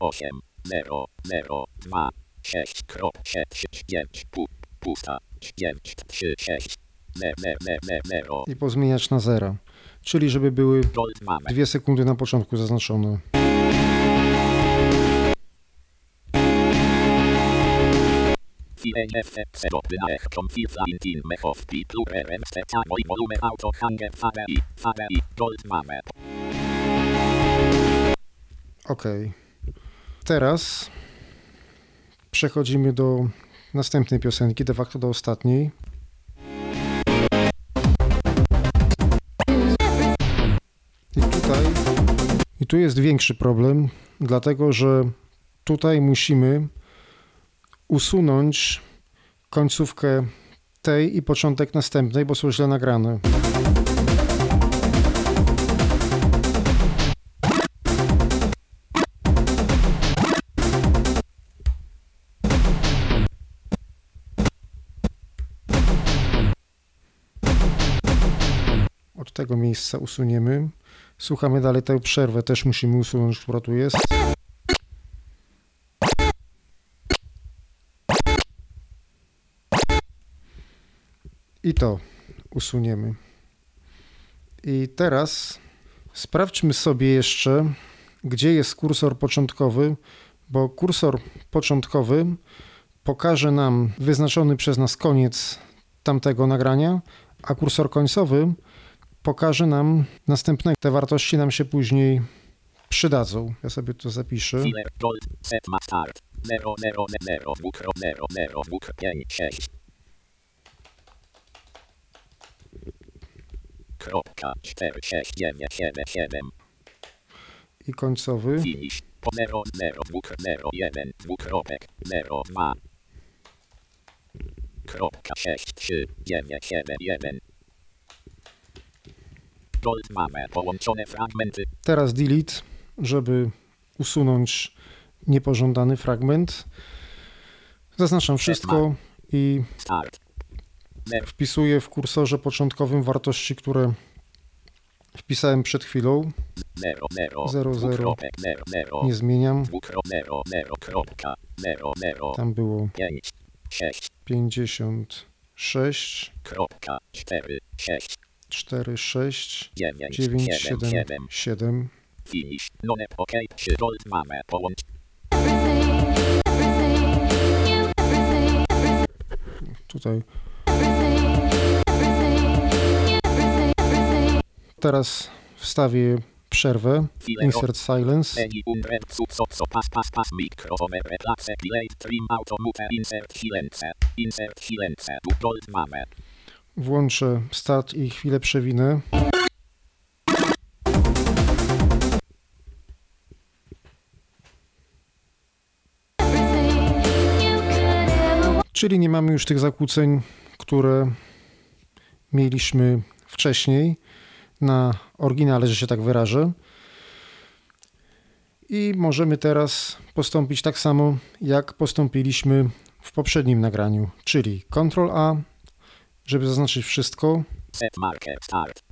8. 0, 0. 2. 6. Krop. 6. 5. Pu. Pusta. 5. 3. 6. 0, 0, 0, 0. i pozmieniać na zera. Czyli żeby były dwie sekundy na początku zaznaczone. Ok. Teraz przechodzimy do następnej piosenki, de facto do ostatniej. Tutaj i tu jest większy problem, dlatego że tutaj musimy usunąć końcówkę tej i początek następnej, bo są źle nagrane. Od tego miejsca usuniemy. Słuchamy dalej tę przerwę, też musimy usunąć, która tu jest. I to usuniemy. I teraz Sprawdźmy sobie jeszcze, gdzie jest kursor początkowy, bo kursor początkowy pokaże nam wyznaczony przez nas koniec tamtego nagrania, a kursor końcowy pokaże nam następne. Te wartości nam się później przydadzą. Ja sobie to zapiszę. Filer gold set ma start 0 0 0 bukro 0 0 bukro 5 6 Kropka 4 6 9 7 7 I końcowy. finish po 0 0 bukro 0 1 dwukropek 0 2 Kropka 6 3 9 7 1 Gold mamy połączone fragmenty Teraz delete, żeby usunąć niepożądany fragment. Zaznaczam wszystko i wpisuję w kursorze początkowym wartości, które wpisałem przed chwilą. 0 0 Zero, zero. dwukropek 0 0 Nie zmieniam. Dwukro 0 0 kropka. 0 0 Tam było 5 6 56, kropka. 4 6 4, 6, 9 9, 7 7, 7 7. finish none ok 3 gold mamy połącz Tutaj. Teraz wstawię przerwę. Insert silence. Insert insert tu gold mamy Włączę start i chwilę przewinę. Czyli nie mamy już tych zakłóceń, które mieliśmy wcześniej na oryginale, że się tak wyrażę. I możemy teraz postąpić tak samo, jak postąpiliśmy w poprzednim nagraniu, czyli Ctrl A, żeby zaznaczyć wszystko,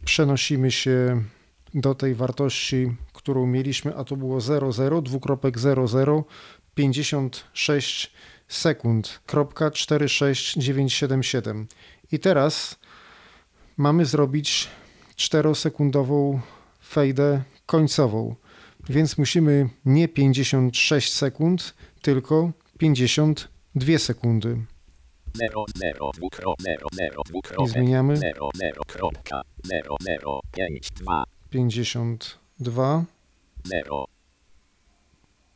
przenosimy się do tej wartości, którą mieliśmy, a to było 00, dwukropek 00, 56 sekund, kropka 46977. I teraz mamy zrobić 4-sekundową fejdę końcową, więc musimy nie 56 sekund, tylko 52 sekundy. 0 0 dwukro 0 0 Nie dwukropek zmieniamy. 0 0 kropka 0 0 5 2 52, 0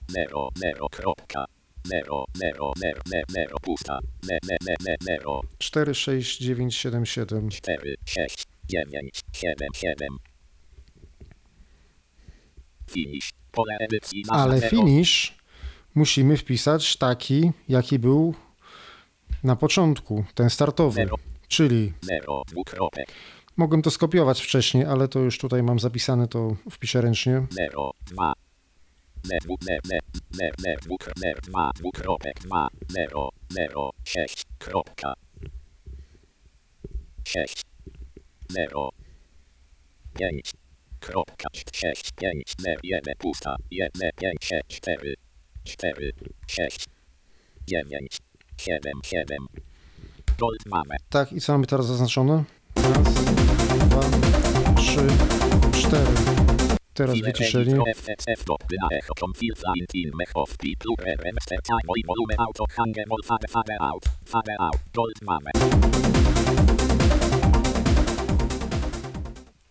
0 0 kropka. 0 0 0 0 pusta. 0 0 46977. 4 6 9 7 7 Finish. Pole edycji Ale finish musimy wpisać taki, jaki był na początku, ten startowy. Zero. Czyli 0 dwukropek mogłem to skopiować wcześniej, ale to już tutaj mam zapisane, to wpiszę ręcznie. 0 2 0 0 0 0 dwukropek 2 dwukropek 2 0 0 6 kropka. 6 0 5 kropka 6 5 0 1 pusta. 1 5 6 4 4 6 9 7 7 Gold mamy Tak, i co mamy teraz zaznaczone? Raz, dwa, trzy, cztery. Teraz wyciszenie.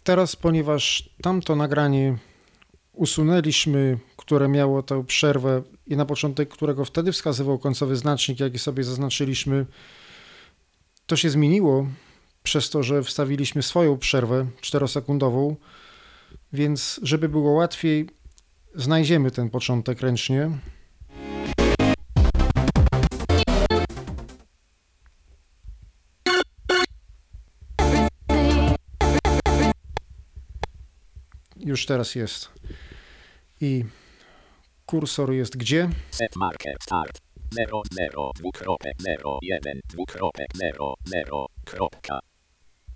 Teraz, ponieważ tamto nagranie usunęliśmy, które miało tę przerwę i na początek którego wtedy wskazywał końcowy znacznik, jaki sobie zaznaczyliśmy, to się zmieniło przez to, że wstawiliśmy swoją przerwę czterosekundową, więc żeby było łatwiej, znajdziemy ten początek ręcznie. Już teraz jest. I kursor jest gdzie? Set marker start 0 0 dwukropek 0 1 dwukropek 0 0 kropka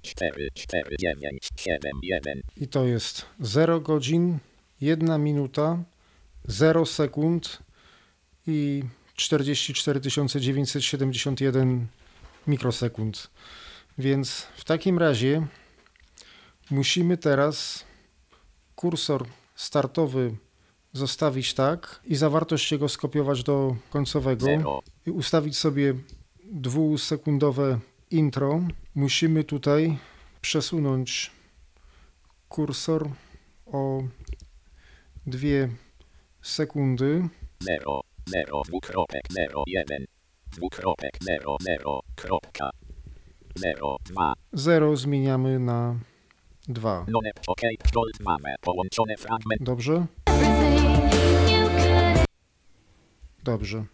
4 4 9 7 1 I to jest 0 godzin, 1 minuta, 0 sekund i 44 971 mikrosekund. Więc w takim razie musimy teraz kursor startowy zostawić tak i zawartość jego skopiować do końcowego zero, i ustawić sobie dwusekundowe intro, musimy tutaj przesunąć kursor o dwie sekundy. zero, zero, dwukropek, zero, jeden, dwukropek, zero, zero, kropka, zero, dwa, 0 zmieniamy na 2. nonep, ok, gold mamy, połączone fragment, Dobrze? Dobrze.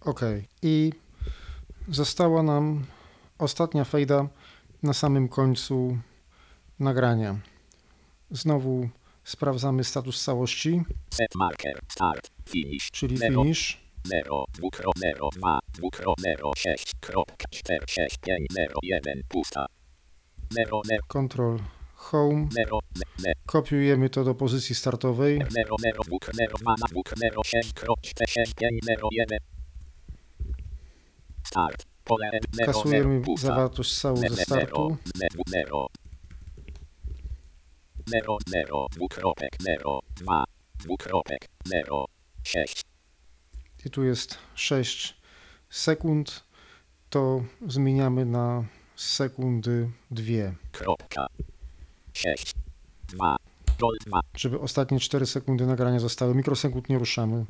Ok. I została nam ostatnia fejda na samym końcu nagrania. Znowu sprawdzamy status całości, set marker, start, finish, czyli zero, finish. 0, dwukro, 0, 2, dwukro, 0, 6, kropka, 4, 6, 5, 0, 1, pusta. 0, 0, Ctrl Home. 0, 0, Kopiujemy to do pozycji startowej. 0, 0, dwuk, 0, 2, na dwuk, 0, 6, krop, 4, 6, 5, 0, 1. Start. Pole 0, 0, Kasujemy zawartość całą ze 0, startu. 0, 0. 0, 0, dwukropek, 0, 2, dwukropek, 0, 6. I tu jest 6 sekund. To zmieniamy na sekundy 2. Kropka. 6. 2. Gold 2. Żeby ostatnie 4 sekundy nagrania zostały. Mikrosekund nie ruszamy.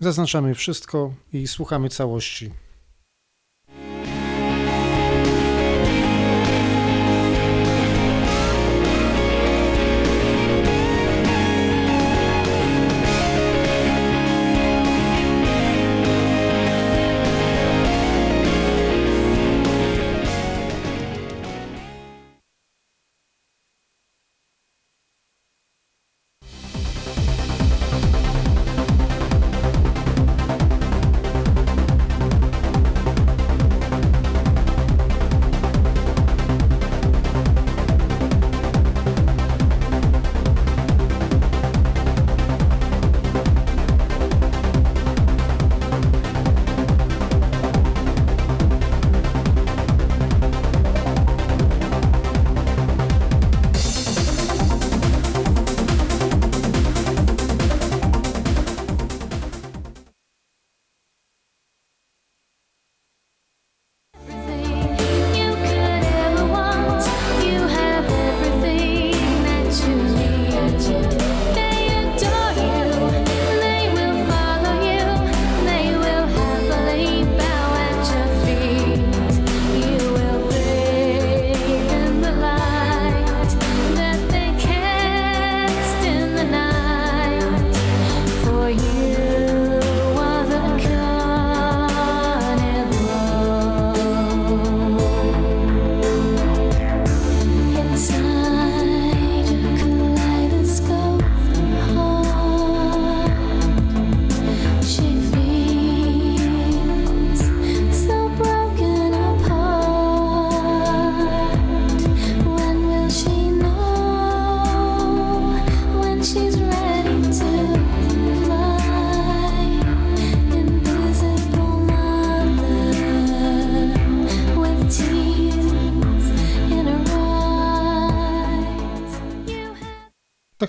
Zaznaczamy wszystko i słuchamy całości.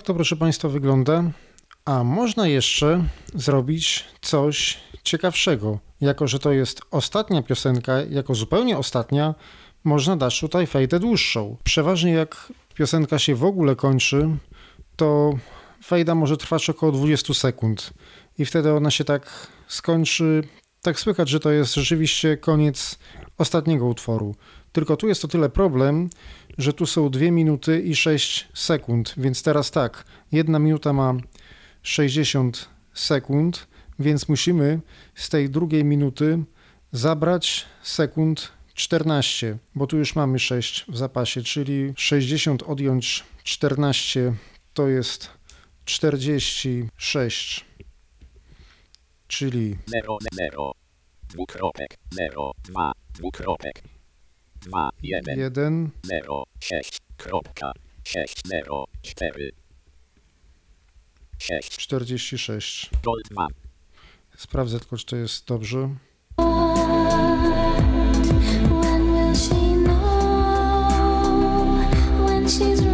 To, proszę Państwa, wygląda. A można jeszcze zrobić coś ciekawszego. Jako, że to jest ostatnia piosenka, jako zupełnie ostatnia, można dać tutaj fejtę dłuższą. Przeważnie jak piosenka się w ogóle kończy, to fejda może trwać około 20 sekund. I wtedy ona się tak skończy. Tak słychać, że to jest rzeczywiście koniec ostatniego utworu. Tylko tu jest o tyle problem, że tu są 2 minuty i 6 sekund, więc teraz tak, jedna minuta ma 60 sekund, więc musimy z tej drugiej minuty zabrać sekund 14, bo tu już mamy 6 w zapasie, czyli 60 odjąć 14 to jest 46, czyli 0, 0. Dwukropek, 0, 2, dwukropek. 2, 1, 1, 0, 6, kropka, 6, 0, 4. 6, 46. Goldman. Sprawdzę tylko, czy to jest dobrze. When will she know when she's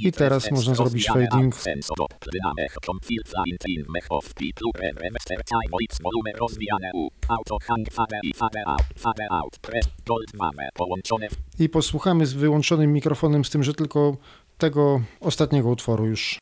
I teraz można zrobić fading. I posłuchamy z wyłączonym mikrofonem, z tym, że tylko tego ostatniego utworu już.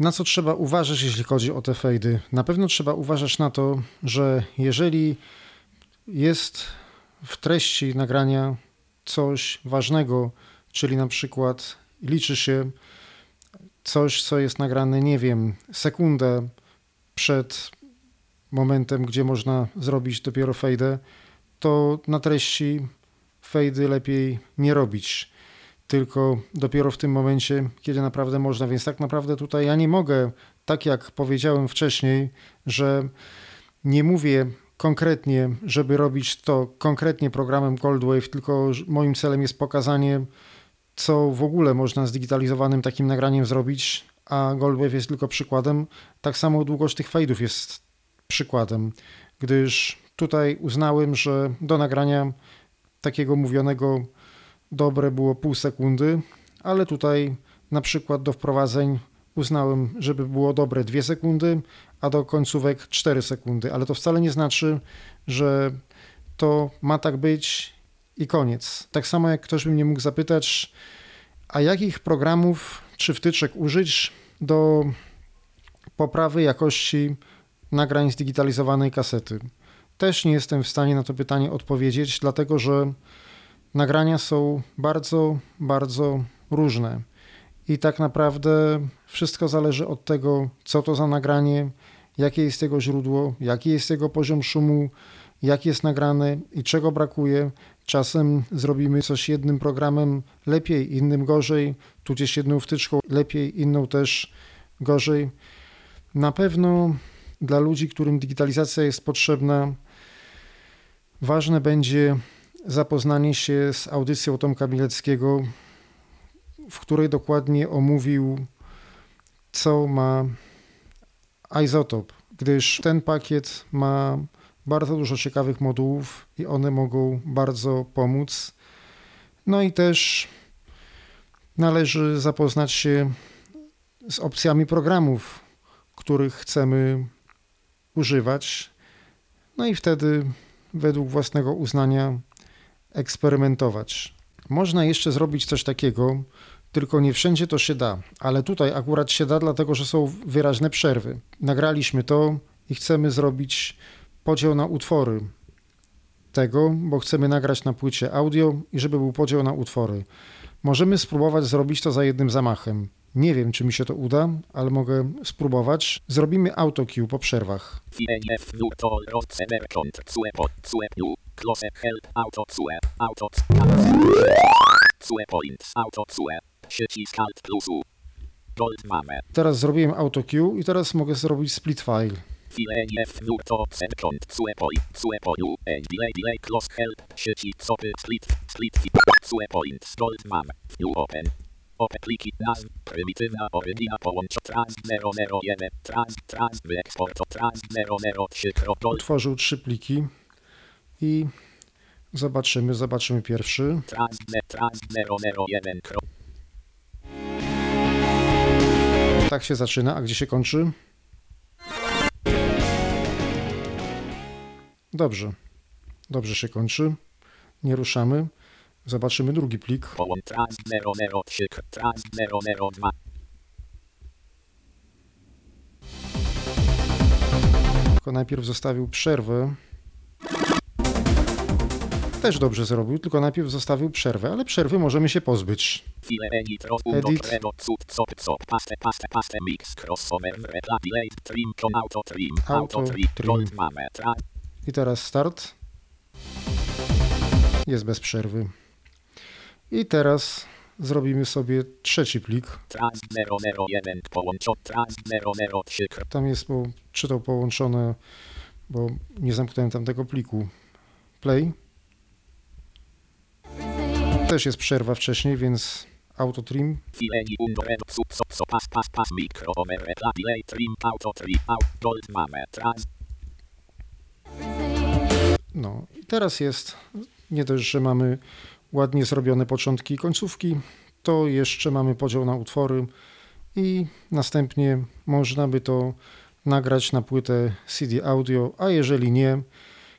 Na co trzeba uważać, jeśli chodzi o te fejdy? Na pewno trzeba uważać na to, że jeżeli jest w treści nagrania coś ważnego, czyli na przykład liczy się coś, co jest nagrane, nie wiem, sekundę przed momentem, gdzie można zrobić dopiero fejdę, to na treści fejdy lepiej nie robić tylko dopiero w tym momencie, kiedy naprawdę można. Więc tak naprawdę tutaj ja nie mogę, tak jak powiedziałem wcześniej, że nie mówię konkretnie, żeby robić to konkretnie programem Goldwave, tylko moim celem jest pokazanie, co w ogóle można zdigitalizowanym takim nagraniem zrobić, a Goldwave jest tylko przykładem. Tak samo długość tych fade'ów jest przykładem, gdyż tutaj uznałem, że do nagrania takiego mówionego dobre było pół sekundy, ale tutaj na przykład do wprowadzeń uznałem, żeby było dobre 2 sekundy, a do końcówek 4 sekundy, ale to wcale nie znaczy, że to ma tak być i koniec. Tak samo jak ktoś by mnie mógł zapytać, a jakich programów czy wtyczek użyć do poprawy jakości nagrań zdigitalizowanej kasety. Też nie jestem w stanie na to pytanie odpowiedzieć, dlatego że nagrania są bardzo, bardzo różne. I tak naprawdę wszystko zależy od tego, co to za nagranie, jakie jest jego źródło, jaki jest jego poziom szumu, jak jest nagrane i czego brakuje. Czasem zrobimy coś jednym programem lepiej, innym gorzej, tudzież jedną wtyczką lepiej, inną też gorzej. Na pewno dla ludzi, którym digitalizacja jest potrzebna, ważne będzie zapoznanie się z audycją Tomka Bileckiego, w której dokładnie omówił, co ma Isotop, gdyż ten pakiet ma bardzo dużo ciekawych modułów i one mogą bardzo pomóc. No i też należy zapoznać się z opcjami programów, których chcemy używać. No i wtedy według własnego uznania eksperymentować. Można jeszcze zrobić coś takiego, tylko nie wszędzie to się da, ale tutaj akurat się da, dlatego że są wyraźne przerwy. Nagraliśmy to i chcemy zrobić podział na utwory tego, bo chcemy nagrać na płycie audio i żeby był podział na utwory. Możemy spróbować zrobić to za jednym zamachem. Nie wiem, czy mi się to uda, ale mogę spróbować. Zrobimy autocue po przerwach. Teraz zrobiłem autocue i teraz mogę zrobić split file. CNF Nurto Point Cue Poju and Delay Delay Close Help Przycisk Sopy Split Split Cue Points Gold mamy New Open Ope pliki nazw prymitywna orygina połącz trans 001 trans trans wyeksport trans 003 gold Utworzył trzy pliki i zobaczymy, zobaczymy pierwszy. trans trans 001 kro Tak się zaczyna, a gdzie się kończy? Dobrze. Dobrze się kończy. Nie ruszamy. Zobaczymy drugi plik. połącz trans 003 trans 002 Tylko najpierw zostawił przerwę. Też dobrze zrobił, tylko najpierw zostawił przerwę, ale przerwy możemy się pozbyć. edit auto trim Auto trim I teraz start. Jest bez przerwy. I teraz zrobimy sobie trzeci plik. trans 001 połącz trans 003 kro Tam jest, bo czy to połączone, bo nie zamknąłem tamtego pliku. Play. Też jest przerwa wcześniej, więc auto trim. Fileni undo red sub so so pas pas pas micro omer retla delay trim auto trim out gold mamy trans No i teraz jest, nie dość, że mamy ładnie zrobione początki i końcówki, to jeszcze mamy podział na utwory i następnie można by to nagrać na płytę CD audio, a jeżeli nie,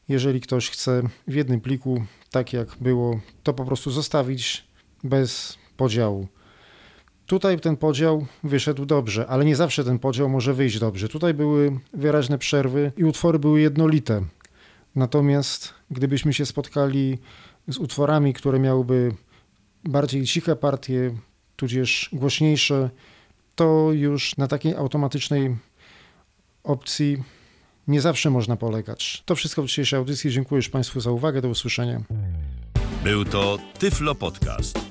jeżeli ktoś chce w jednym pliku, tak jak było, to po prostu zostawić bez podziału. Tutaj ten podział wyszedł dobrze, ale nie zawsze ten podział może wyjść dobrze. Tutaj były wyraźne przerwy i utwory były jednolite. Natomiast gdybyśmy się spotkali z utworami, które miałyby bardziej ciche partie, tudzież głośniejsze, to już na takiej automatycznej opcji nie zawsze można polegać. To wszystko w dzisiejszej audycji. Dziękuję już Państwu za uwagę. Do usłyszenia. Był to Tyflo Podcast.